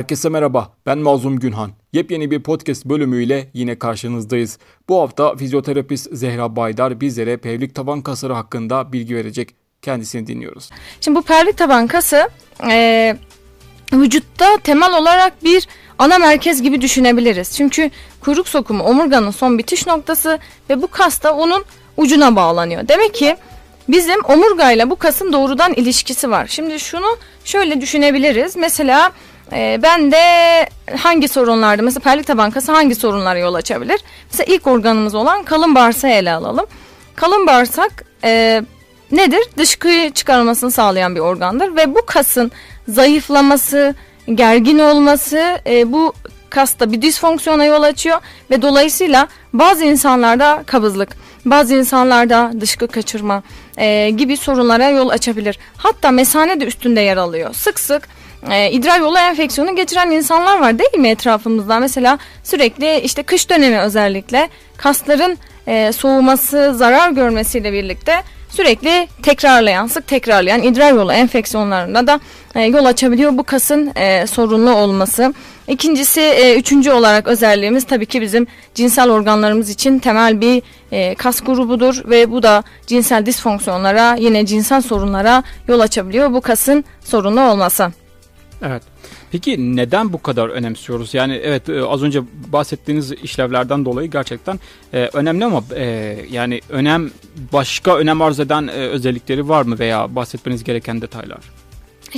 Herkese merhaba, ben Mazlum Günhan. Yepyeni bir podcast bölümüyle yine karşınızdayız. Bu hafta fizyoterapist Zehra Baydar bizlere pelvik taban kasları hakkında bilgi verecek. Kendisini dinliyoruz. Şimdi bu pelvik taban kası e, vücutta temel olarak bir ana merkez gibi düşünebiliriz. Çünkü kuyruk sokumu omurganın son bitiş noktası ve bu kas da onun ucuna bağlanıyor. Demek ki bizim omurgayla bu kasın doğrudan ilişkisi var. Şimdi şunu şöyle düşünebiliriz. Mesela e, ben de hangi sorunlarda mesela pelvik taban kası hangi sorunlara yol açabilir? Mesela ilk organımız olan kalın bağırsağı ele alalım. Kalın bağırsak e, nedir? Dışkıyı çıkarılmasını sağlayan bir organdır ve bu kasın zayıflaması, gergin olması e, bu kasta bir disfonksiyona yol açıyor ve dolayısıyla bazı insanlarda kabızlık, bazı insanlarda dışkı kaçırma e, gibi sorunlara yol açabilir. Hatta mesane de üstünde yer alıyor. Sık sık e, idrar yolu enfeksiyonu geçiren insanlar var değil mi etrafımızda? Mesela sürekli işte kış dönemi özellikle kasların e, soğuması, zarar görmesiyle birlikte sürekli tekrarlayan, sık tekrarlayan idrar yolu enfeksiyonlarına da e, yol açabiliyor bu kasın e, sorunlu olması. İkincisi, e, üçüncü olarak özelliğimiz tabii ki bizim cinsel organlarımız için temel bir kas grubudur ve bu da cinsel disfonksiyonlara, yine cinsel sorunlara yol açabiliyor bu kasın sorunlu olması. Evet. Peki neden bu kadar önemsiyoruz? Yani evet e, az önce bahsettiğiniz işlevlerden dolayı gerçekten e, önemli ama e, yani önem başka önem arz eden e, özellikleri var mı veya bahsetmeniz gereken detaylar?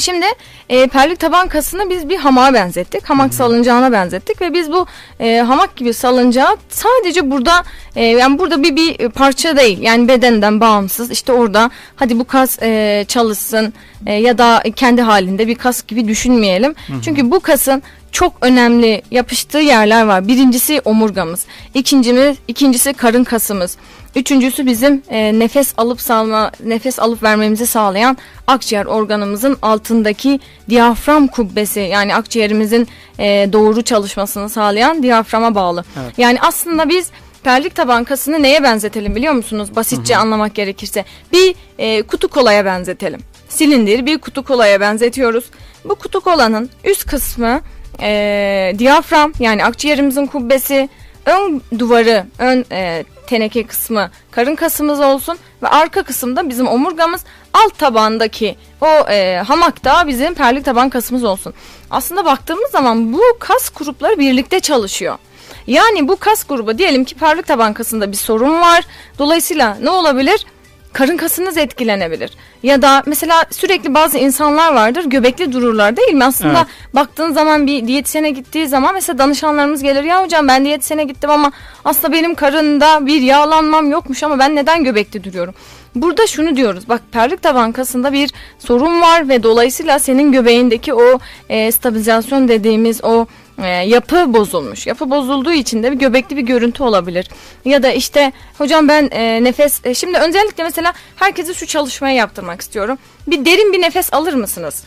Şimdi e, perlik taban kasını biz bir hamağa benzettik. Hamak Hı-hı. salıncağına benzettik ve biz bu e, hamak gibi salıncağı sadece burada e, yani burada bir bir parça değil. Yani bedenden bağımsız. İşte orada hadi bu kas e, çalışsın e, ya da kendi halinde bir kas gibi düşünmeyelim. Hı-hı. Çünkü bu kasın çok önemli yapıştığı yerler var. Birincisi omurgamız, ikincimiz, ikincisi karın kasımız, üçüncüsü bizim e, nefes alıp salma, nefes alıp vermemizi sağlayan akciğer organımızın altındaki diyafram kubbesi yani akciğerimizin e, doğru çalışmasını sağlayan diyaframa bağlı. Evet. Yani aslında biz perlik taban kasını neye benzetelim biliyor musunuz? Basitçe hı hı. anlamak gerekirse bir e, kutu kolaya benzetelim. Silindir bir kutu kolaya benzetiyoruz. Bu kutu kolanın üst kısmı e, diyafram yani akciğerimizin kubbesi, ön duvarı, ön e, teneke kısmı karın kasımız olsun ve arka kısımda bizim omurgamız alt tabandaki o e, hamak da bizim perlik taban kasımız olsun. Aslında baktığımız zaman bu kas grupları birlikte çalışıyor. Yani bu kas grubu diyelim ki perlik taban kasında bir sorun var. Dolayısıyla ne olabilir? Karın kasınız etkilenebilir. Ya da mesela sürekli bazı insanlar vardır göbekli dururlar değil mi? Aslında evet. baktığın zaman bir diyetisyene gittiği zaman mesela danışanlarımız gelir ya hocam ben diyetisyene gittim ama aslında benim karında bir yağlanmam yokmuş ama ben neden göbekli duruyorum? Burada şunu diyoruz bak perlik taban kasında bir sorun var ve dolayısıyla senin göbeğindeki o e, stabilizasyon dediğimiz o e, yapı bozulmuş. Yapı bozulduğu için de bir göbekli bir görüntü olabilir. Ya da işte hocam ben e, nefes e, şimdi özellikle mesela herkese şu çalışmayı yaptırmak istiyorum. Bir derin bir nefes alır mısınız?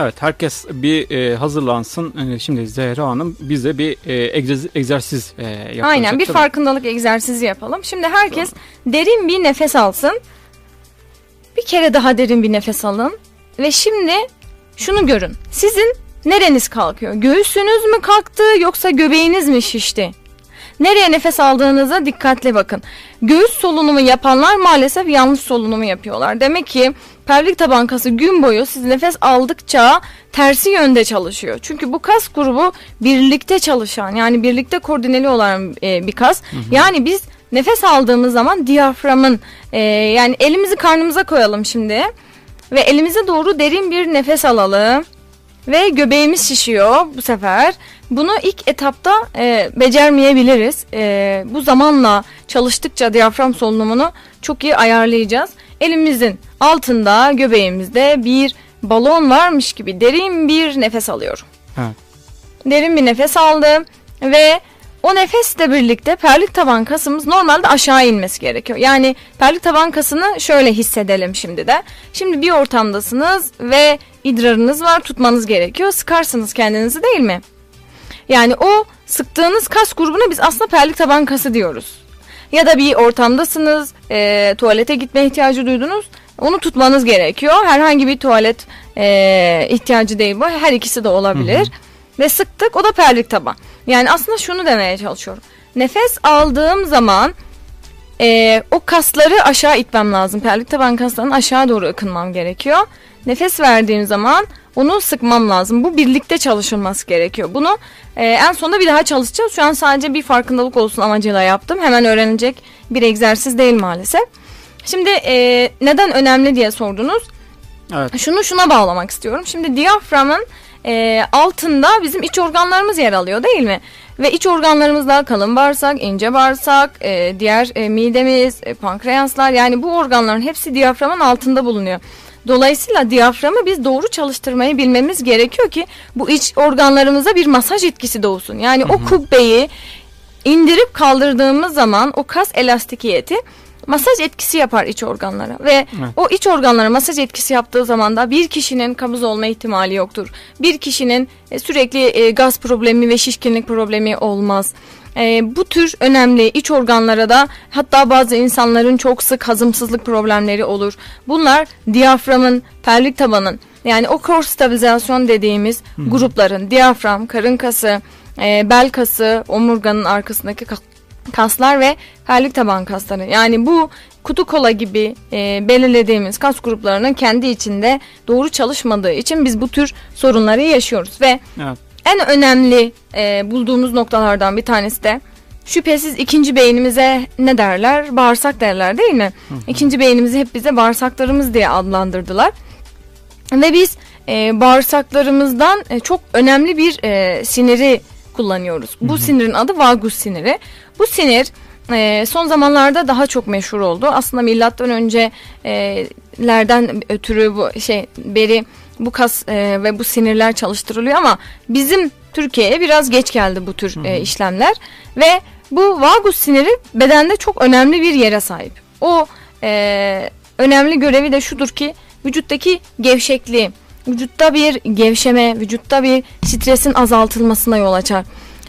Evet herkes bir e, hazırlansın. E, şimdi Zehra Hanım bize bir e, egzersiz, egzersiz e, yapacak. Aynen bir farkındalık egzersizi yapalım. Şimdi herkes tamam. derin bir nefes alsın. Bir kere daha derin bir nefes alın. Ve şimdi şunu görün. Sizin Nereniz kalkıyor? Göğsünüz mü kalktı yoksa göbeğiniz mi şişti? Nereye nefes aldığınıza dikkatli bakın. Göğüs solunumu yapanlar maalesef yanlış solunumu yapıyorlar. Demek ki pelvik taban kası gün boyu siz nefes aldıkça tersi yönde çalışıyor. Çünkü bu kas grubu birlikte çalışan yani birlikte koordineli olan e, bir kas. Hı hı. Yani biz nefes aldığımız zaman diyaframın e, yani elimizi karnımıza koyalım şimdi ve elimize doğru derin bir nefes alalım. Ve göbeğimiz şişiyor bu sefer. Bunu ilk etapta e, becermeyebiliriz. E, bu zamanla çalıştıkça diyafram solunumunu çok iyi ayarlayacağız. Elimizin altında göbeğimizde bir balon varmış gibi derin bir nefes alıyorum. Evet. Derin bir nefes aldım ve o nefesle birlikte perlik taban kasımız normalde aşağı inmesi gerekiyor. Yani perlik taban kasını şöyle hissedelim şimdi de. Şimdi bir ortamdasınız ve idrarınız var tutmanız gerekiyor. Sıkarsınız kendinizi değil mi? Yani o sıktığınız kas grubuna biz aslında perlik taban kası diyoruz. Ya da bir ortamdasınız, e, tuvalete gitme ihtiyacı duydunuz. Onu tutmanız gerekiyor. Herhangi bir tuvalet e, ihtiyacı değil bu. Her ikisi de olabilir. Hı hı. Ve sıktık o da perlik taban. Yani aslında şunu demeye çalışıyorum. Nefes aldığım zaman e, o kasları aşağı itmem lazım. Perlik taban kaslarının aşağı doğru ıkınmam gerekiyor. Nefes verdiğim zaman onu sıkmam lazım. Bu birlikte çalışılması gerekiyor. Bunu e, en sonunda bir daha çalışacağız. Şu an sadece bir farkındalık olsun amacıyla yaptım. Hemen öğrenecek bir egzersiz değil maalesef. Şimdi e, neden önemli diye sordunuz. Evet. Şunu şuna bağlamak istiyorum. Şimdi diyaframın e, altında bizim iç organlarımız yer alıyor değil mi? Ve iç organlarımızda kalın bağırsak, ince bağırsak, e, diğer e, midemiz, e, pankreaslar yani bu organların hepsi diyaframın altında bulunuyor. Dolayısıyla diyaframı biz doğru çalıştırmayı bilmemiz gerekiyor ki bu iç organlarımıza bir masaj etkisi doğsun. Yani hı hı. o kubbeyi indirip kaldırdığımız zaman o kas elastikiyeti masaj etkisi yapar iç organlara ve evet. o iç organlara masaj etkisi yaptığı zaman da bir kişinin kabız olma ihtimali yoktur. Bir kişinin e, sürekli e, gaz problemi ve şişkinlik problemi olmaz. E, bu tür önemli iç organlara da hatta bazı insanların çok sık hazımsızlık problemleri olur. Bunlar diyaframın, perlik tabanın yani o core stabilizasyon dediğimiz Hı-hı. grupların diyafram, karın kası, e, bel kası, omurganın arkasındaki kaslar ve perlik taban kasları. Yani bu kutu kola gibi e, belirlediğimiz kas gruplarının kendi içinde doğru çalışmadığı için biz bu tür sorunları yaşıyoruz ve evet. en önemli e, bulduğumuz noktalardan bir tanesi de şüphesiz ikinci beynimize ne derler? Bağırsak derler değil mi? Hı hı. İkinci beynimizi hep bize bağırsaklarımız diye adlandırdılar. Ve biz e, bağırsaklarımızdan e, çok önemli bir e, siniri kullanıyoruz. Bu hı hı. sinirin adı vagus siniri. Bu sinir e, son zamanlarda daha çok meşhur oldu. Aslında milattan öncelerden e, ötürü bu şey beri bu kas e, ve bu sinirler çalıştırılıyor ama bizim Türkiye'ye biraz geç geldi bu tür e, işlemler ve bu vagus siniri bedende çok önemli bir yere sahip. O e, önemli görevi de şudur ki vücuttaki gevşekliği, vücutta bir gevşeme, vücutta bir stresin azaltılmasına yol açar.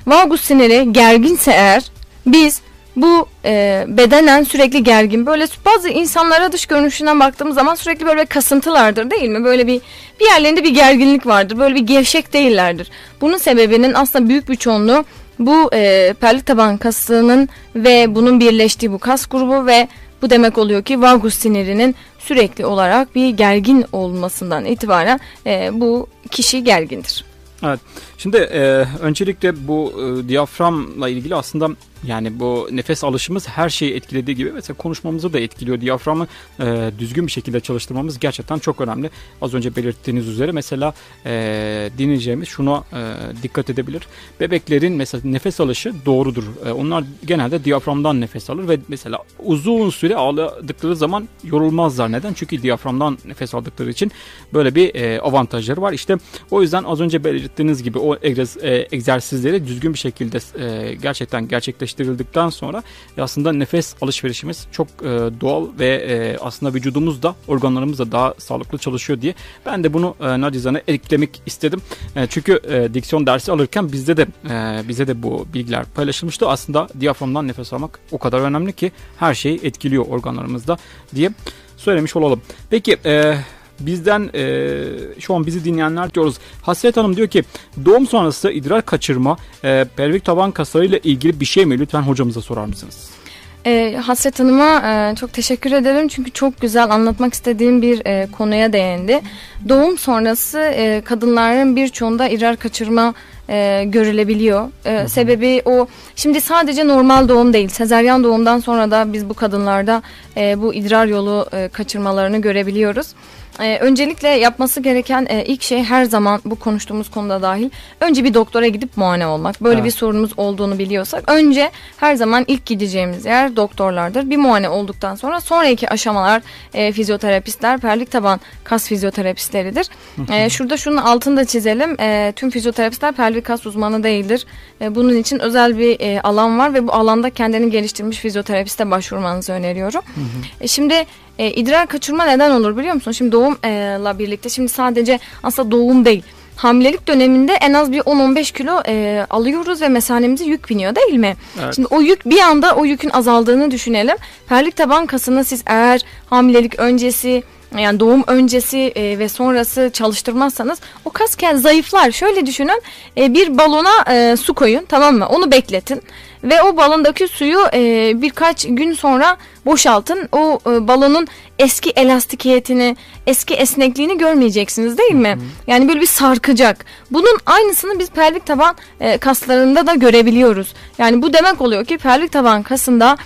Vagus siniri gerginse eğer biz bu e, bedenen sürekli gergin böyle bazı insanlara dış görünüşünden baktığımız zaman sürekli böyle kasıntılardır değil mi? Böyle bir bir yerlerinde bir gerginlik vardır. Böyle bir gevşek değillerdir. Bunun sebebinin aslında büyük bir çoğunluğu bu e, perlik taban kasının ve bunun birleştiği bu kas grubu ve bu demek oluyor ki vagus sinirinin sürekli olarak bir gergin olmasından itibaren e, bu kişi gergindir. Evet. Şimdi e, öncelikle bu e, diyaframla ilgili aslında yani bu nefes alışımız her şeyi etkilediği gibi mesela konuşmamızı da etkiliyor. Diyaframı e, düzgün bir şekilde çalıştırmamız gerçekten çok önemli. Az önce belirttiğiniz üzere mesela e, dinleyeceğimiz şuna e, dikkat edebilir. Bebeklerin mesela nefes alışı doğrudur. E, onlar genelde diyaframdan nefes alır ve mesela uzun süre ağladıkları zaman yorulmazlar. Neden? Çünkü diyaframdan nefes aldıkları için böyle bir e, avantajları var. İşte o yüzden az önce belirttiğiniz gibi o e, egzersizleri düzgün bir şekilde e, gerçekten gerçekleştirildikten sonra e, aslında nefes alışverişimiz çok doğal ve aslında vücudumuz da organlarımız da daha sağlıklı çalışıyor diye ben de bunu e, eklemek istedim. çünkü diksiyon dersi alırken bizde de bize de bu bilgiler paylaşılmıştı. Aslında diyaframdan nefes almak o kadar önemli ki her şeyi etkiliyor organlarımızda diye söylemiş olalım. Peki e, bizden e, şu an bizi dinleyenler diyoruz. Hasret Hanım diyor ki doğum sonrası idrar kaçırma e, pelvik taban kaslarıyla ilgili bir şey mi? Lütfen hocamıza sorar mısınız? E, Hasret Hanım'a e, çok teşekkür ederim çünkü çok güzel anlatmak istediğim bir e, konuya değindi. Doğum sonrası e, kadınların birçoğunda idrar kaçırma e, görülebiliyor. E, sebebi o şimdi sadece normal doğum değil sezeryan doğumdan sonra da biz bu kadınlarda e, bu idrar yolu e, kaçırmalarını görebiliyoruz. Ee, öncelikle yapması gereken e, ilk şey her zaman bu konuştuğumuz konuda dahil önce bir doktora gidip muayene olmak. Böyle evet. bir sorunumuz olduğunu biliyorsak önce her zaman ilk gideceğimiz yer doktorlardır. Bir muayene olduktan sonra sonraki aşamalar e, fizyoterapistler, perlik taban kas fizyoterapistleridir. e, şurada şunun altını da çizelim. E, tüm fizyoterapistler perlik kas uzmanı değildir. E, bunun için özel bir e, alan var ve bu alanda kendini geliştirmiş fizyoterapiste başvurmanızı öneriyorum. E, şimdi e, idrar kaçırma neden olur biliyor musun? Şimdi doğumla birlikte şimdi sadece aslında doğum değil. Hamilelik döneminde en az bir 10-15 kilo e, alıyoruz ve mesanemize yük biniyor değil mi? Evet. Şimdi o yük bir anda o yükün azaldığını düşünelim. Perlik taban kasını siz eğer hamilelik öncesi yani doğum öncesi e, ve sonrası çalıştırmazsanız o kas kendi zayıflar. Şöyle düşünün e, bir balona e, su koyun tamam mı onu bekletin ve o balondaki suyu e, birkaç gün sonra boşaltın. O e, balonun eski elastikiyetini, eski esnekliğini görmeyeceksiniz değil mi? Hı hı. Yani böyle bir sarkacak. Bunun aynısını biz pelvik taban e, kaslarında da görebiliyoruz. Yani bu demek oluyor ki pelvik taban kasında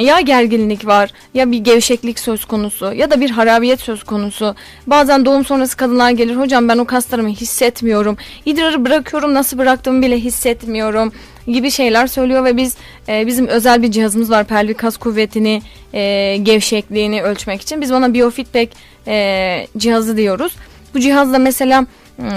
ya gerginlik var ya bir gevşeklik söz konusu ya da bir harabiyet söz konusu. Bazen doğum sonrası kadınlar gelir hocam ben o kaslarımı hissetmiyorum. İdrarı bırakıyorum nasıl bıraktığımı bile hissetmiyorum gibi şeyler söylüyor ve biz e, bizim özel bir cihazımız var pelvik kas kuvvetini e, gevşekliğini ölçmek için biz ona biofeedback e, cihazı diyoruz. Bu cihazla mesela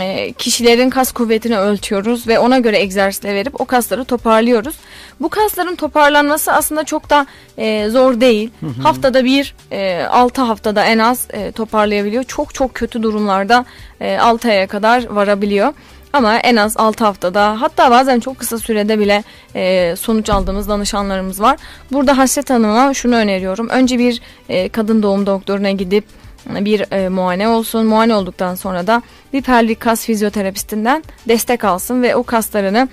e, kişilerin kas kuvvetini ölçüyoruz ve ona göre egzersizle verip o kasları toparlıyoruz. Bu kasların toparlanması aslında çok da e, zor değil. Hı hı. Haftada bir, e, 6 haftada en az e, toparlayabiliyor. Çok çok kötü durumlarda e, 6 aya kadar varabiliyor. Ama en az 6 haftada hatta bazen çok kısa sürede bile e, sonuç aldığımız danışanlarımız var. Burada Hasret Hanım'a şunu öneriyorum. Önce bir e, kadın doğum doktoruna gidip bir e, muayene olsun. Muayene olduktan sonra da bir pelvik kas fizyoterapistinden destek alsın ve o kaslarını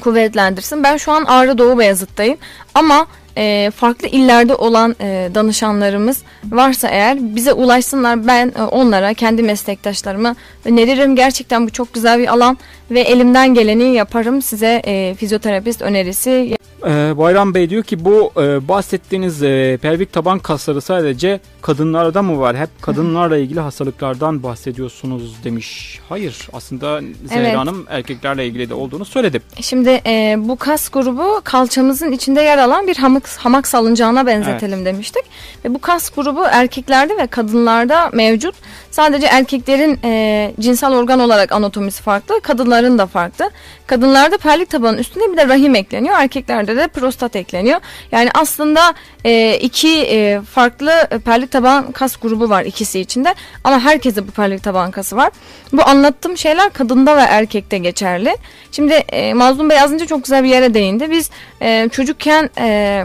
kuvvetlendirsin. Ben şu an Ağrı Doğu Beyazıt'tayım ama e, farklı illerde olan e, danışanlarımız varsa eğer bize ulaşsınlar. Ben e, onlara kendi meslektaşlarıma öneririm. Gerçekten bu çok güzel bir alan ve elimden geleni yaparım size e, fizyoterapist önerisi. Ee, Bayram Bey diyor ki bu e, bahsettiğiniz e, pelvik taban kasları sadece kadınlarda mı var? Hep kadınlarla ilgili hastalıklardan bahsediyorsunuz demiş. Hayır aslında Zehra evet. Hanım erkeklerle ilgili de olduğunu söyledi. Şimdi e, bu kas grubu kalçamızın içinde yer alan bir hamak, hamak salıncağına benzetelim evet. demiştik. Ve bu kas grubu erkeklerde ve kadınlarda mevcut. Sadece erkeklerin e, cinsel organ olarak anatomisi farklı, kadınların da farklı. Kadınlarda pelvik tabanın üstünde bir de rahim ekleniyor. Erkeklerde de prostat ekleniyor. Yani aslında e, iki e, farklı pelvik taban kas grubu var ikisi içinde. Ama herkese bu pelvik taban kası var. Bu anlattığım şeyler kadında ve erkekte geçerli. Şimdi e, Mazlum Bey az önce çok güzel bir yere değindi. Biz e, çocukken... E,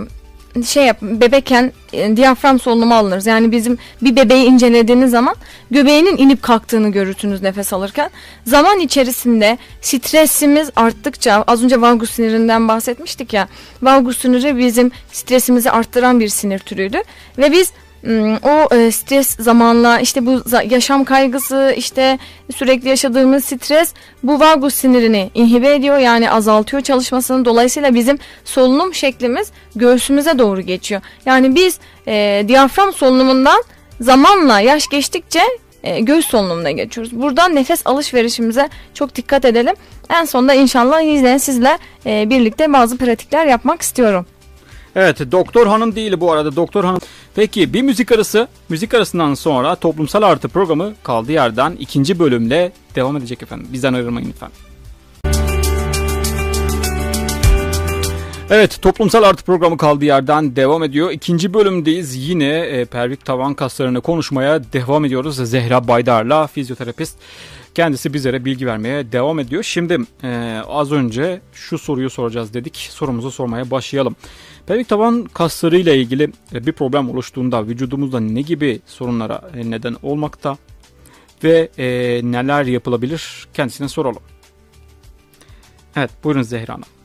şey yap bebekken e, diyafram solunumu alınırız. Yani bizim bir bebeği incelediğiniz zaman göbeğinin inip kalktığını görürsünüz nefes alırken. Zaman içerisinde stresimiz arttıkça az önce valgus sinirinden bahsetmiştik ya. Valgus siniri bizim stresimizi arttıran bir sinir türüydü ve biz o e, stres zamanla işte bu yaşam kaygısı işte sürekli yaşadığımız stres bu vagus sinirini inhibe ediyor yani azaltıyor çalışmasını dolayısıyla bizim solunum şeklimiz göğsümüze doğru geçiyor. Yani biz e, diyafram solunumundan zamanla yaş geçtikçe e, göğüs solunumuna geçiyoruz. Buradan nefes alışverişimize çok dikkat edelim. En sonunda inşallah yine sizle e, birlikte bazı pratikler yapmak istiyorum. Evet doktor hanım değil bu arada doktor hanım. Peki bir müzik arası. Müzik arasından sonra toplumsal artı programı kaldığı yerden ikinci bölümle devam edecek efendim. Bizden ayrılmayın lütfen. Evet toplumsal artı programı kaldığı yerden devam ediyor. İkinci bölümdeyiz. Yine e, pervik tavan kaslarını konuşmaya devam ediyoruz. Zehra Baydar'la fizyoterapist. Kendisi bizlere bilgi vermeye devam ediyor. Şimdi e, az önce şu soruyu soracağız dedik. Sorumuzu sormaya başlayalım. Pelvik taban kasları ile ilgili e, bir problem oluştuğunda vücudumuzda ne gibi sorunlara e, neden olmakta ve e, neler yapılabilir kendisine soralım. Evet buyurun Zehra Hanım.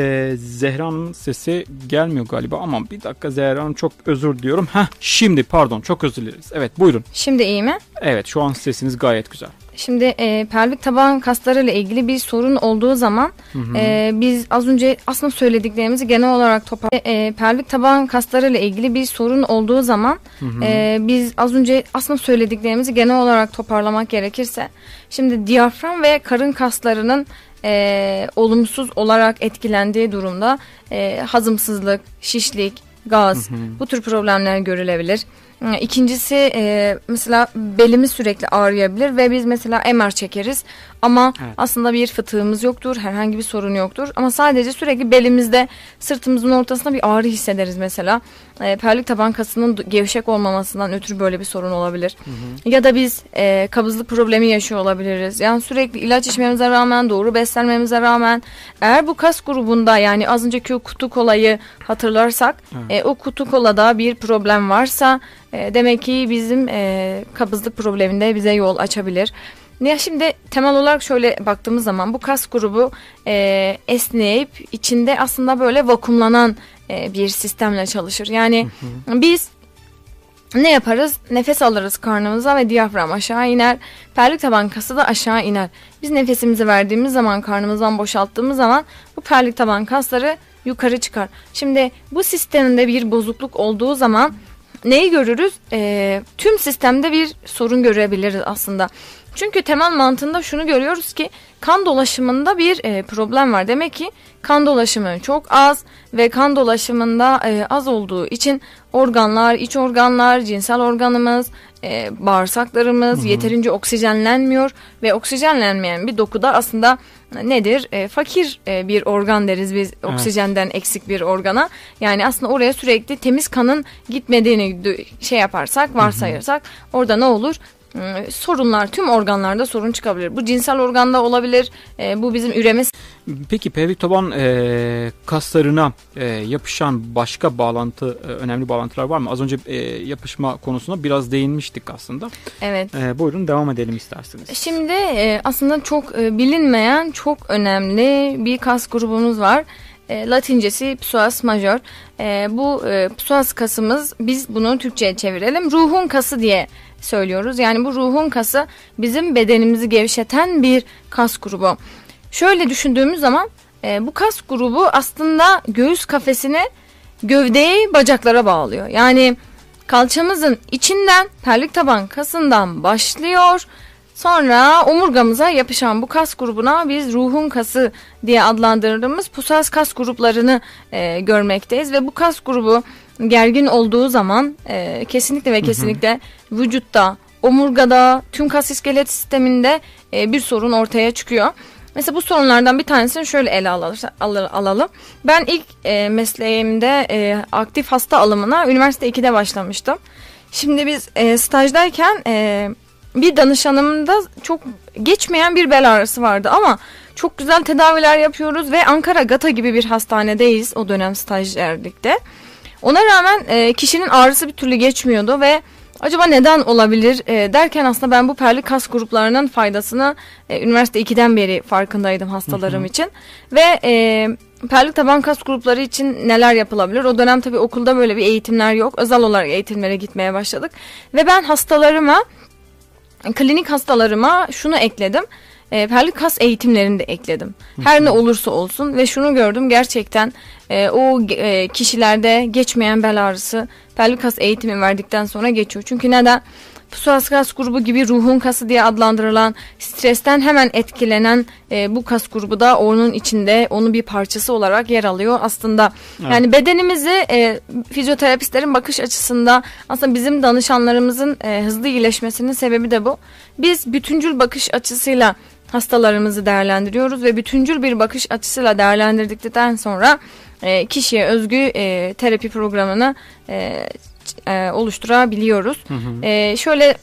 Ee, Zehra'nın sesi gelmiyor galiba ama bir dakika Zehra Hanım çok özür diliyorum. Heh, şimdi pardon çok özür dileriz. Evet buyurun. Şimdi iyi mi? Evet şu an sesiniz gayet güzel. Şimdi e, pelvik taban kasları ile ilgili bir sorun olduğu zaman hı hı. E, biz az önce aslında söylediklerimizi genel olarak topar e, pelvik taban kasları ile ilgili bir sorun olduğu zaman hı hı. E, biz az önce aslında söylediklerimizi genel olarak toparlamak gerekirse şimdi diyafram ve karın kaslarının e, olumsuz olarak etkilendiği durumda e, hazımsızlık, şişlik, gaz hı hı. bu tür problemler görülebilir. İkincisi e, mesela belimiz sürekli ağrıyabilir ve biz mesela MR çekeriz ama evet. aslında bir fıtığımız yoktur, herhangi bir sorun yoktur ama sadece sürekli belimizde sırtımızın ortasında bir ağrı hissederiz mesela. E, pelvik taban kasının gevşek olmamasından ötürü böyle bir sorun olabilir. Hı hı. Ya da biz e, kabızlık problemi yaşıyor olabiliriz. Yani sürekli ilaç içmemize rağmen, doğru beslenmemize rağmen eğer bu kas grubunda yani az önceki o kutu kolayı hatırlarsak evet. e, o kutu kolada bir problem varsa e, demek ki bizim e, kabızlık probleminde bize yol açabilir. Ya şimdi temel olarak şöyle baktığımız zaman bu kas grubu e, esneyip içinde aslında böyle vakumlanan e, bir sistemle çalışır. Yani hı hı. biz ne yaparız? Nefes alırız karnımıza ve diyafram aşağı iner. Perlik taban kası da aşağı iner. Biz nefesimizi verdiğimiz zaman karnımızdan boşalttığımız zaman bu perlik taban kasları yukarı çıkar. Şimdi bu sistemde bir bozukluk olduğu zaman neyi görürüz? E, tüm sistemde bir sorun görebiliriz aslında. Çünkü temel mantığında şunu görüyoruz ki kan dolaşımında bir e, problem var. Demek ki kan dolaşımı çok az ve kan dolaşımında e, az olduğu için organlar, iç organlar, cinsel organımız, e, bağırsaklarımız hı hı. yeterince oksijenlenmiyor ve oksijenlenmeyen bir dokuda aslında nedir? E, fakir e, bir organ deriz biz evet. oksijenden eksik bir organa. Yani aslında oraya sürekli temiz kanın gitmediğini şey yaparsak, varsayırsak orada ne olur? Hmm, sorunlar tüm organlarda sorun çıkabilir. Bu cinsel organda olabilir. E, bu bizim üreme. Peki pelvik taban e, kaslarına e, yapışan başka bağlantı e, önemli bağlantılar var mı? Az önce e, yapışma konusuna biraz değinmiştik aslında. Evet. E, buyurun devam edelim isterseniz. Şimdi e, aslında çok e, bilinmeyen çok önemli bir kas grubumuz var. E, Latincesi psoas major. E, bu e, psoas kasımız biz bunu Türkçe'ye çevirelim. Ruhun kası diye söylüyoruz. Yani bu ruhun kası bizim bedenimizi gevşeten bir kas grubu. Şöyle düşündüğümüz zaman e, bu kas grubu aslında göğüs kafesini gövdeyi bacaklara bağlıyor. Yani kalçamızın içinden perlik taban kasından başlıyor. Sonra omurgamıza yapışan bu kas grubuna biz ruhun kası diye adlandırdığımız pusas kas gruplarını e, görmekteyiz. Ve bu kas grubu gergin olduğu zaman e, kesinlikle ve kesinlikle hı hı. vücutta, omurgada, tüm kas iskelet sisteminde e, bir sorun ortaya çıkıyor. Mesela bu sorunlardan bir tanesini şöyle ele alalım. Ben ilk e, mesleğimde e, aktif hasta alımına üniversite 2'de başlamıştım. Şimdi biz e, stajdayken e, bir danışanımda çok geçmeyen bir bel ağrısı vardı ama çok güzel tedaviler yapıyoruz ve Ankara Gata gibi bir hastanedeyiz o dönem stajyerlikte. Ona rağmen e, kişinin ağrısı bir türlü geçmiyordu ve acaba neden olabilir e, derken aslında ben bu perli kas gruplarının faydasını e, üniversite 2'den beri farkındaydım hastalarım hı hı. için. Ve e, perlik taban kas grupları için neler yapılabilir? O dönem tabii okulda böyle bir eğitimler yok. Özel olarak eğitimlere gitmeye başladık. Ve ben hastalarıma, klinik hastalarıma şunu ekledim e, perlik kas eğitimlerini de ekledim. Her ne olursa olsun ve şunu gördüm gerçekten e, o e, kişilerde geçmeyen bel ağrısı perlik kas eğitimi verdikten sonra geçiyor. Çünkü neden? Psoas kas grubu gibi ruhun kası diye adlandırılan stresten hemen etkilenen e, bu kas grubu da onun içinde onun bir parçası olarak yer alıyor aslında. Evet. Yani bedenimizi e, fizyoterapistlerin bakış açısında aslında bizim danışanlarımızın e, hızlı iyileşmesinin sebebi de bu. Biz bütüncül bakış açısıyla hastalarımızı değerlendiriyoruz ve bütüncül bir bakış açısıyla değerlendirdikten sonra e, kişiye özgü e, terapi programını e, e, oluşturabiliyoruz. Hı hı. E, şöyle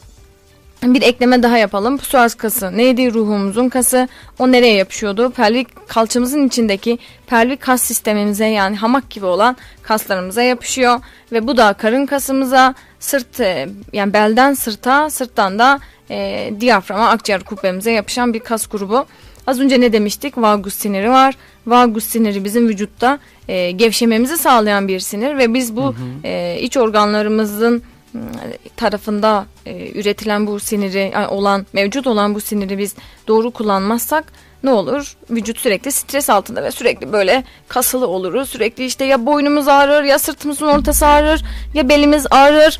bir ekleme daha yapalım. Psoas kası neydi? Ruhumuzun kası. O nereye yapışıyordu? Pelvik kalçamızın içindeki pelvik kas sistemimize yani hamak gibi olan kaslarımıza yapışıyor. Ve bu da karın kasımıza, sırt e, yani belden sırta, sırttan da e, diyaframa, akciğer kubbemize yapışan bir kas grubu. Az önce ne demiştik? Vagus siniri var. Vagus siniri bizim vücutta e, gevşememizi sağlayan bir sinir ve biz bu hı hı. E, iç organlarımızın ıı, tarafında e, üretilen bu siniri yani olan mevcut olan bu siniri biz doğru kullanmazsak ne olur? Vücut sürekli stres altında ve sürekli böyle kasılı oluruz. Sürekli işte ya boynumuz ağrır ya sırtımızın ortası ağrır ya belimiz ağrır.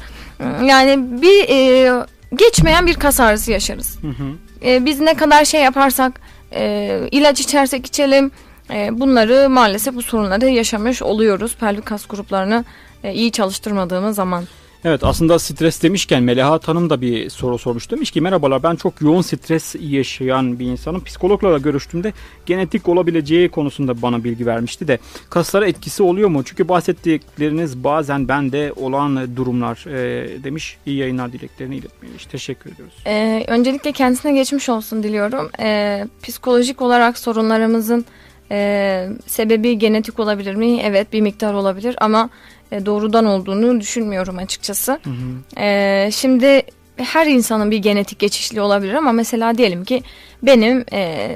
Yani bir e, geçmeyen bir kas ağrısı yaşarız. Hı hı. E, biz ne kadar şey yaparsak e, ilaç içersek içelim bunları maalesef bu sorunları yaşamış oluyoruz. Pelvik kas gruplarını e, iyi çalıştırmadığımız zaman. Evet aslında stres demişken Melahat Hanım da bir soru sormuş. Demiş ki merhabalar ben çok yoğun stres yaşayan bir insanım. Psikologlarla görüştüğümde genetik olabileceği konusunda bana bilgi vermişti de kaslara etkisi oluyor mu? Çünkü bahsettikleriniz bazen bende olan durumlar e, demiş. İyi yayınlar dileklerini iletmeyi. Teşekkür ediyoruz. Ee, öncelikle kendisine geçmiş olsun diliyorum. Ee, psikolojik olarak sorunlarımızın E, sebebi genetik olabilir mi? Evet bir miktar olabilir ama e, doğrudan olduğunu düşünmüyorum açıkçası. Hı hı. E, şimdi her insanın bir genetik geçişli olabilir ama mesela diyelim ki benim e,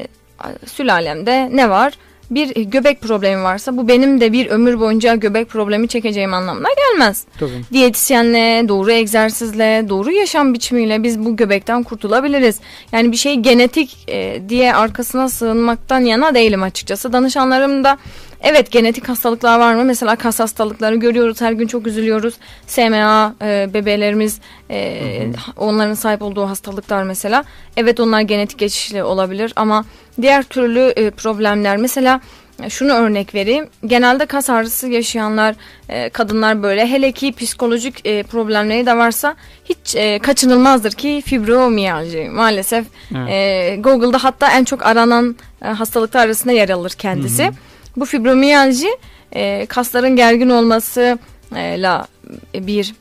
sülalemde ne var? Bir göbek problemi varsa bu benim de bir ömür boyunca göbek problemi çekeceğim anlamına gelmez. Tabii. Diyetisyenle, doğru egzersizle, doğru yaşam biçimiyle biz bu göbekten kurtulabiliriz. Yani bir şey genetik e, diye arkasına sığınmaktan yana değilim açıkçası. Danışanlarım da Evet genetik hastalıklar var mı? Mesela kas hastalıkları görüyoruz. Her gün çok üzülüyoruz. SMA e, bebelerimiz e, hı hı. onların sahip olduğu hastalıklar mesela. Evet onlar genetik geçişli olabilir ama diğer türlü e, problemler mesela e, şunu örnek vereyim. Genelde kas ağrısı yaşayanlar, e, kadınlar böyle hele ki psikolojik e, problemleri de varsa hiç e, kaçınılmazdır ki fibromiyalji. Maalesef evet. e, Google'da hatta en çok aranan e, hastalıklar arasında yer alır kendisi. Hı hı. Bu fibromiyalji e, kasların gergin olmasıyla e, bir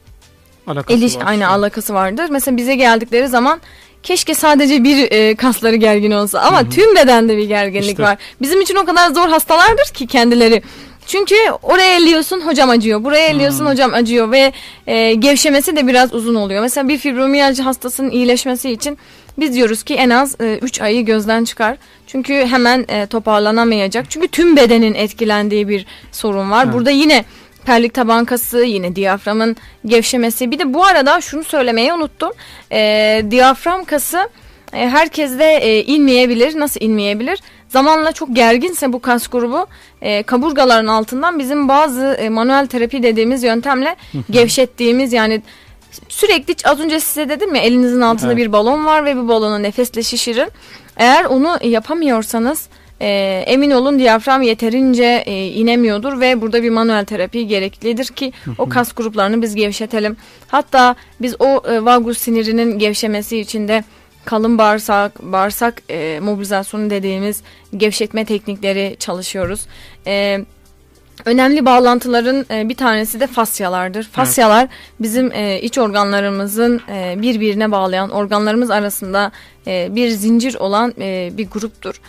alakası eliş, var. aynı alakası vardır. Mesela bize geldikleri zaman keşke sadece bir e, kasları gergin olsa ama Hı-hı. tüm bedende bir gerginlik işte. var. Bizim için o kadar zor hastalardır ki kendileri. Çünkü oraya elliyorsun hocam acıyor. Buraya elliyorsun hmm. hocam acıyor ve e, gevşemesi de biraz uzun oluyor. Mesela bir fibromiyalji hastasının iyileşmesi için biz diyoruz ki en az 3 e, ayı gözden çıkar. Çünkü hemen e, toparlanamayacak. Çünkü tüm bedenin etkilendiği bir sorun var. Evet. Burada yine perlik tabankası, yine diyaframın gevşemesi. Bir de bu arada şunu söylemeyi unuttum. E, diyafram kası e, herkeste e, inmeyebilir. Nasıl inmeyebilir? Zamanla çok gerginse bu kas grubu e, kaburgaların altından bizim bazı e, manuel terapi dediğimiz yöntemle gevşettiğimiz yani sürekli az önce size dedim ya elinizin altında evet. bir balon var ve bu balonu nefesle şişirin. Eğer onu yapamıyorsanız e, emin olun diyafram yeterince e, inemiyordur ve burada bir manuel terapi gereklidir ki o kas gruplarını biz gevşetelim. Hatta biz o e, vagus sinirinin gevşemesi için de kalın bağırsak, bağırsak e, mobilizasyonu dediğimiz gevşetme teknikleri çalışıyoruz. Evet Önemli bağlantıların e, bir tanesi de fasyalardır. Fasyalar evet. bizim e, iç organlarımızın e, birbirine bağlayan organlarımız arasında bir zincir olan bir gruptur.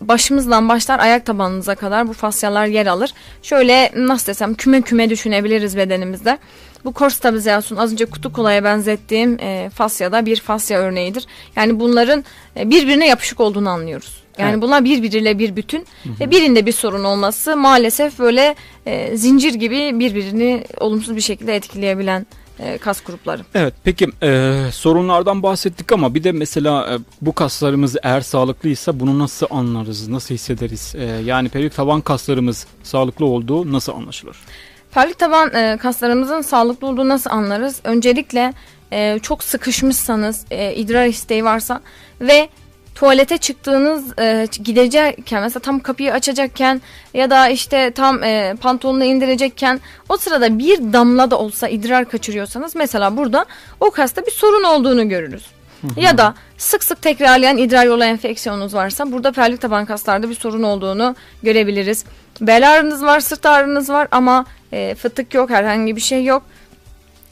Başımızdan başlar ayak tabanımıza kadar bu fasyalar yer alır. Şöyle nasıl desem küme küme düşünebiliriz bedenimizde. Bu kor stabilizasyon az önce kutu kolaya benzettiğim fasyada bir fasya örneğidir. Yani bunların birbirine yapışık olduğunu anlıyoruz. Yani evet. bunlar birbiriyle bir bütün hı hı. ve birinde bir sorun olması maalesef böyle e, zincir gibi birbirini olumsuz bir şekilde etkileyebilen e, kas grupları. Evet peki e, sorunlardan bahsettik ama bir de mesela e, bu kaslarımız eğer sağlıklıysa bunu nasıl anlarız, nasıl hissederiz? E, yani pelvik taban kaslarımız sağlıklı olduğu nasıl anlaşılır? Pelvik taban e, kaslarımızın sağlıklı olduğu nasıl anlarız? Öncelikle e, çok sıkışmışsanız, e, idrar isteği varsa ve tuvalete çıktığınız e, gidecekken mesela tam kapıyı açacakken ya da işte tam e, pantolonunu indirecekken o sırada bir damla da olsa idrar kaçırıyorsanız mesela burada o kasta bir sorun olduğunu görürüz. Ya da sık sık tekrarlayan idrar yolu enfeksiyonunuz varsa burada pelvik taban kaslarda bir sorun olduğunu görebiliriz. Bel ağrınız var, sırt ağrınız var ama e, fıtık yok, herhangi bir şey yok.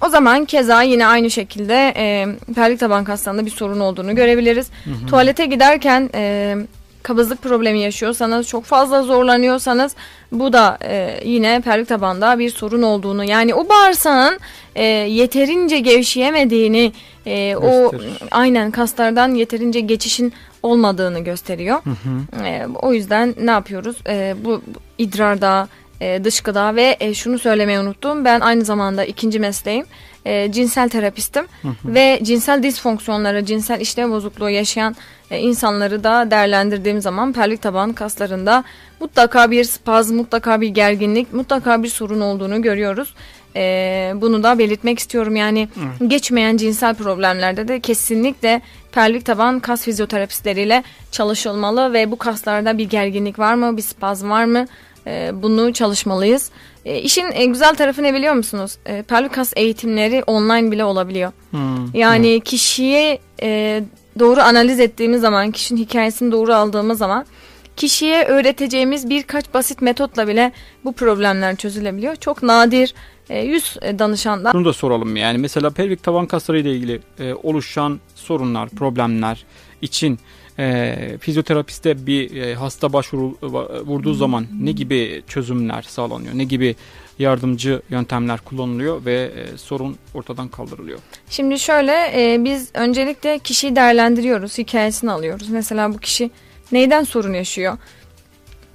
O zaman keza yine aynı şekilde e, pelvik taban kaslarında bir sorun olduğunu görebiliriz. Hı hı. Tuvalete giderken e, kabızlık problemi yaşıyorsanız, çok fazla zorlanıyorsanız bu da e, yine pelvik tabanda bir sorun olduğunu yani o bağırsağın e, yeterince gevşeyemediğini e, o aynen kaslardan yeterince geçişin olmadığını gösteriyor. Hı hı. E, o yüzden ne yapıyoruz? E, bu, bu idrarda e, dışkıda ve e, şunu söylemeyi unuttum. Ben aynı zamanda ikinci mesleğim e, cinsel terapistim hı hı. ve cinsel disfonksiyonları, cinsel işlev bozukluğu yaşayan e, insanları da değerlendirdiğim zaman pelvik taban kaslarında mutlaka bir spazm, mutlaka bir gerginlik, mutlaka bir sorun olduğunu görüyoruz. E, bunu da belirtmek istiyorum. Yani hı. geçmeyen cinsel problemlerde de kesinlikle pelvik taban kas fizyoterapistleriyle çalışılmalı ve bu kaslarda bir gerginlik var mı, bir spazm var mı? E, bunu çalışmalıyız. E, işin e, güzel tarafı ne biliyor musunuz? E, pelvik kas eğitimleri online bile olabiliyor. Hmm. Yani hmm. kişiye e, doğru analiz ettiğimiz zaman, kişinin hikayesini doğru aldığımız zaman kişiye öğreteceğimiz birkaç basit metotla bile bu problemler çözülebiliyor. Çok nadir e, 100 danışandan. Bunu da soralım yani mesela pelvik taban kasları ile ilgili e, oluşan sorunlar, problemler için e, fizyoterapiste bir e, hasta başvuru vurduğu zaman ne gibi çözümler sağlanıyor? Ne gibi yardımcı yöntemler kullanılıyor ve e, sorun ortadan kaldırılıyor? Şimdi şöyle e, biz öncelikle kişiyi değerlendiriyoruz, hikayesini alıyoruz. Mesela bu kişi neyden sorun yaşıyor?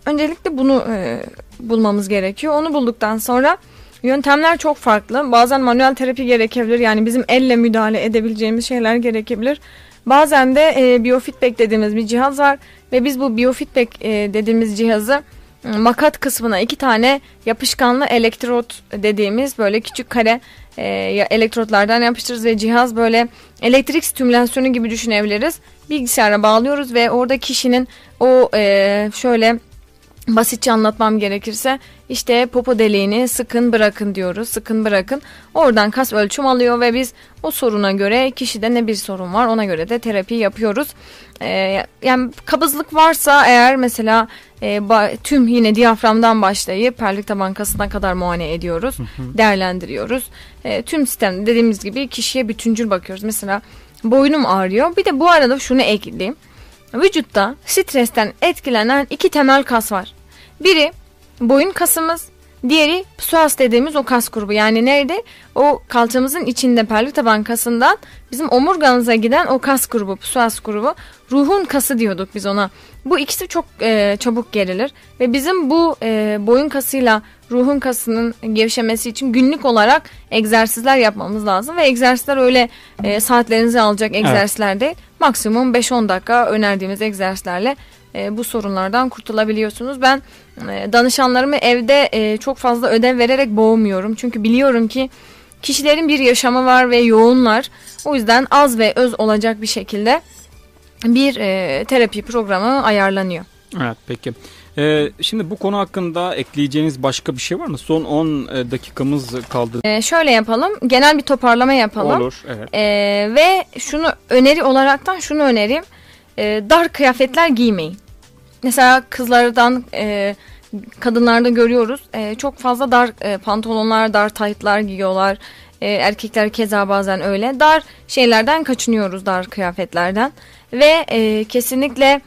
Öncelikle bunu e, bulmamız gerekiyor. Onu bulduktan sonra yöntemler çok farklı. Bazen manuel terapi gerekebilir. Yani bizim elle müdahale edebileceğimiz şeyler gerekebilir. Bazen de e, biofeedback dediğimiz bir cihaz var ve biz bu biofeedback e, dediğimiz cihazı e, makat kısmına iki tane yapışkanlı elektrot dediğimiz böyle küçük kare e, elektrotlardan yapıştırırız ve cihaz böyle elektrik stimülasyonu gibi düşünebiliriz. Bilgisayara bağlıyoruz ve orada kişinin o e, şöyle basitçe anlatmam gerekirse işte popo deliğini sıkın bırakın diyoruz. Sıkın bırakın. Oradan kas ölçüm alıyor ve biz o soruna göre kişide ne bir sorun var ona göre de terapi yapıyoruz. Ee, yani kabızlık varsa eğer mesela e, tüm yine diyaframdan başlayıp perlik taban kasına kadar muayene ediyoruz. Değerlendiriyoruz. E, tüm sistem dediğimiz gibi kişiye bütüncül bakıyoruz. Mesela boynum ağrıyor. Bir de bu arada şunu ekleyeyim. Vücutta stresten etkilenen iki temel kas var. Biri boyun kasımız, diğeri psoas dediğimiz o kas grubu. Yani nerede? O kalçamızın içinde perlik taban kasından bizim omurganıza giden o kas grubu, psoas grubu. Ruhun kası diyorduk biz ona. Bu ikisi çok e, çabuk gerilir ve bizim bu e, boyun kasıyla ruhun kasının gevşemesi için günlük olarak egzersizler yapmamız lazım ve egzersizler öyle e, saatlerinizi alacak egzersizler evet. değil. Maksimum 5-10 dakika önerdiğimiz egzersizlerle e, bu sorunlardan kurtulabiliyorsunuz. Ben e, danışanlarımı evde e, çok fazla ödev vererek boğmuyorum. Çünkü biliyorum ki kişilerin bir yaşamı var ve yoğunlar. O yüzden az ve öz olacak bir şekilde bir e, terapi programı ayarlanıyor. Evet peki. Ee, şimdi bu konu hakkında ekleyeceğiniz başka bir şey var mı? Son 10 e, dakikamız kaldı. Ee, şöyle yapalım. Genel bir toparlama yapalım. Olur. Evet. Ee, ve şunu öneri olaraktan şunu önereyim. Ee, dar kıyafetler giymeyin. Mesela kızlardan e, kadınlarda görüyoruz. E, çok fazla dar e, pantolonlar, dar taytlar giyiyorlar. E, erkekler keza bazen öyle. Dar şeylerden kaçınıyoruz, dar kıyafetlerden. Ve e, kesinlikle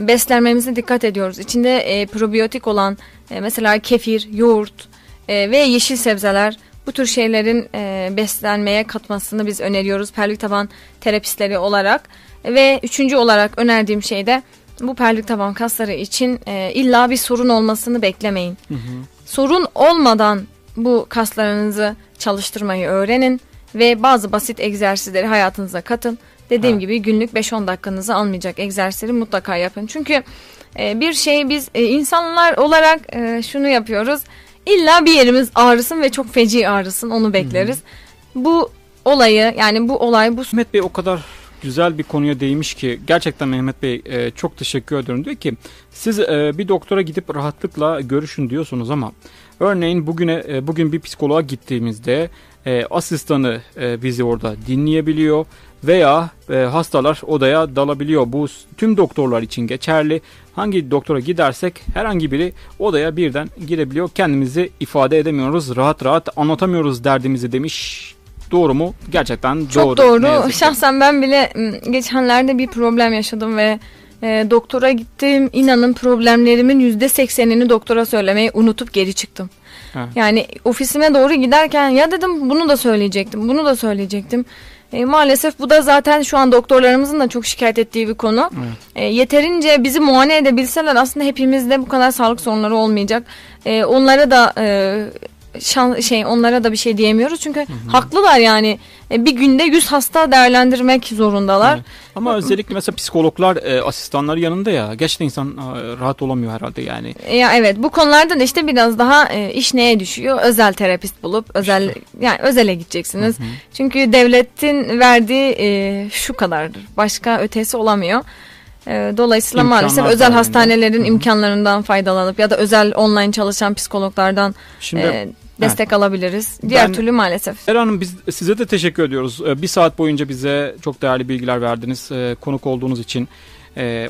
beslenmemize dikkat ediyoruz. İçinde e, probiyotik olan e, mesela kefir, yoğurt e, ve yeşil sebzeler bu tür şeylerin e, beslenmeye katmasını biz öneriyoruz perlik taban terapistleri olarak. Ve üçüncü olarak önerdiğim şey de bu perlik taban kasları için e, illa bir sorun olmasını beklemeyin. Hı hı. Sorun olmadan bu kaslarınızı çalıştırmayı öğrenin ve bazı basit egzersizleri hayatınıza katın. Dediğim ha. gibi günlük 5-10 dakikanızı almayacak egzersizleri mutlaka yapın. Çünkü e, bir şey biz e, insanlar olarak e, şunu yapıyoruz. İlla bir yerimiz ağrısın ve çok feci ağrısın onu bekleriz. Hı hı. Bu olayı yani bu olay bu... Mehmet Bey o kadar güzel bir konuya değmiş ki gerçekten Mehmet Bey e, çok teşekkür ediyorum. Diyor ki siz e, bir doktora gidip rahatlıkla görüşün diyorsunuz ama örneğin bugüne e, bugün bir psikoloğa gittiğimizde e, asistanı e, bizi orada dinleyebiliyor veya e, hastalar odaya dalabiliyor. Bu tüm doktorlar için geçerli. Hangi doktora gidersek herhangi biri odaya birden girebiliyor. Kendimizi ifade edemiyoruz, rahat rahat anlatamıyoruz derdimizi demiş Doğru mu? Gerçekten Çok doğru. doğru. Şahsen ben bile geçenlerde bir problem yaşadım ve e, doktora gittim. İnanın problemlerimin yüzde seksenini doktora söylemeyi unutup geri çıktım. Yani ofisime doğru giderken ya dedim bunu da söyleyecektim, bunu da söyleyecektim. E, maalesef bu da zaten şu an doktorlarımızın da çok şikayet ettiği bir konu. Evet. E, yeterince bizi muayene edebilseler aslında hepimizde bu kadar sağlık sorunları olmayacak. E, onlara da e, şan, şey onlara da bir şey diyemiyoruz çünkü hı hı. haklılar yani e, bir günde 100 hasta değerlendirmek zorundalar. Evet. Ama özellikle mesela psikologlar e, asistanlar yanında ya gerçekten insan e, rahat olamıyor herhalde yani. Ya evet bu konularda da işte biraz daha e, iş neye düşüyor? Özel terapist bulup özel işte. yani özele gideceksiniz. Hı hı. Çünkü devletin verdiği e, şu kadardır. Başka ötesi olamıyor. Dolayısıyla İmkanlar maalesef özel hastanelerin Hı-hı. imkanlarından faydalanıp ya da özel online çalışan psikologlardan Şimdi, e, destek evet. alabiliriz. Diğer ben, türlü maalesef. Eren Hanım biz size de teşekkür ediyoruz. E, bir saat boyunca bize çok değerli bilgiler verdiniz. E, konuk olduğunuz için.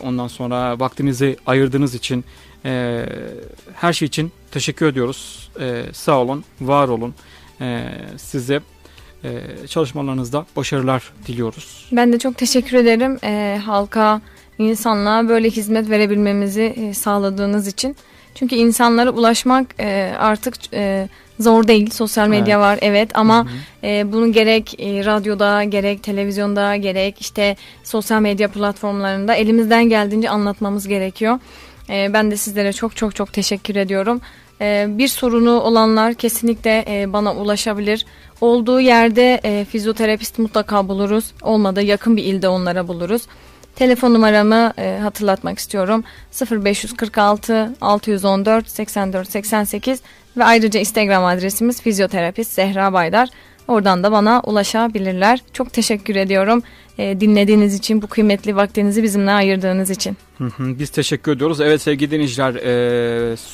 Ondan sonra vaktinizi ayırdığınız için her şey için teşekkür ediyoruz. Sağ olun, var olun. Size çalışmalarınızda başarılar diliyoruz. Ben de çok teşekkür ederim. Halka insanlığa böyle hizmet verebilmemizi sağladığınız için. Çünkü insanlara ulaşmak e, artık e, zor değil. Sosyal medya Evet. var evet ama e, bunu gerek e, radyoda gerek televizyonda gerek işte sosyal medya platformlarında elimizden geldiğince anlatmamız gerekiyor. E, ben de sizlere çok çok çok teşekkür ediyorum. E, bir sorunu olanlar kesinlikle e, bana ulaşabilir. Olduğu yerde e, fizyoterapist mutlaka buluruz. Olmadı yakın bir ilde onlara buluruz. Telefon numaramı e, hatırlatmak istiyorum. 0546 614 84 88 ve ayrıca Instagram adresimiz fizyoterapist Zehra Baydar. Oradan da bana ulaşabilirler. Çok teşekkür ediyorum e, dinlediğiniz için, bu kıymetli vaktinizi bizimle ayırdığınız için. Biz teşekkür ediyoruz. Evet sevgili dinleyiciler e, son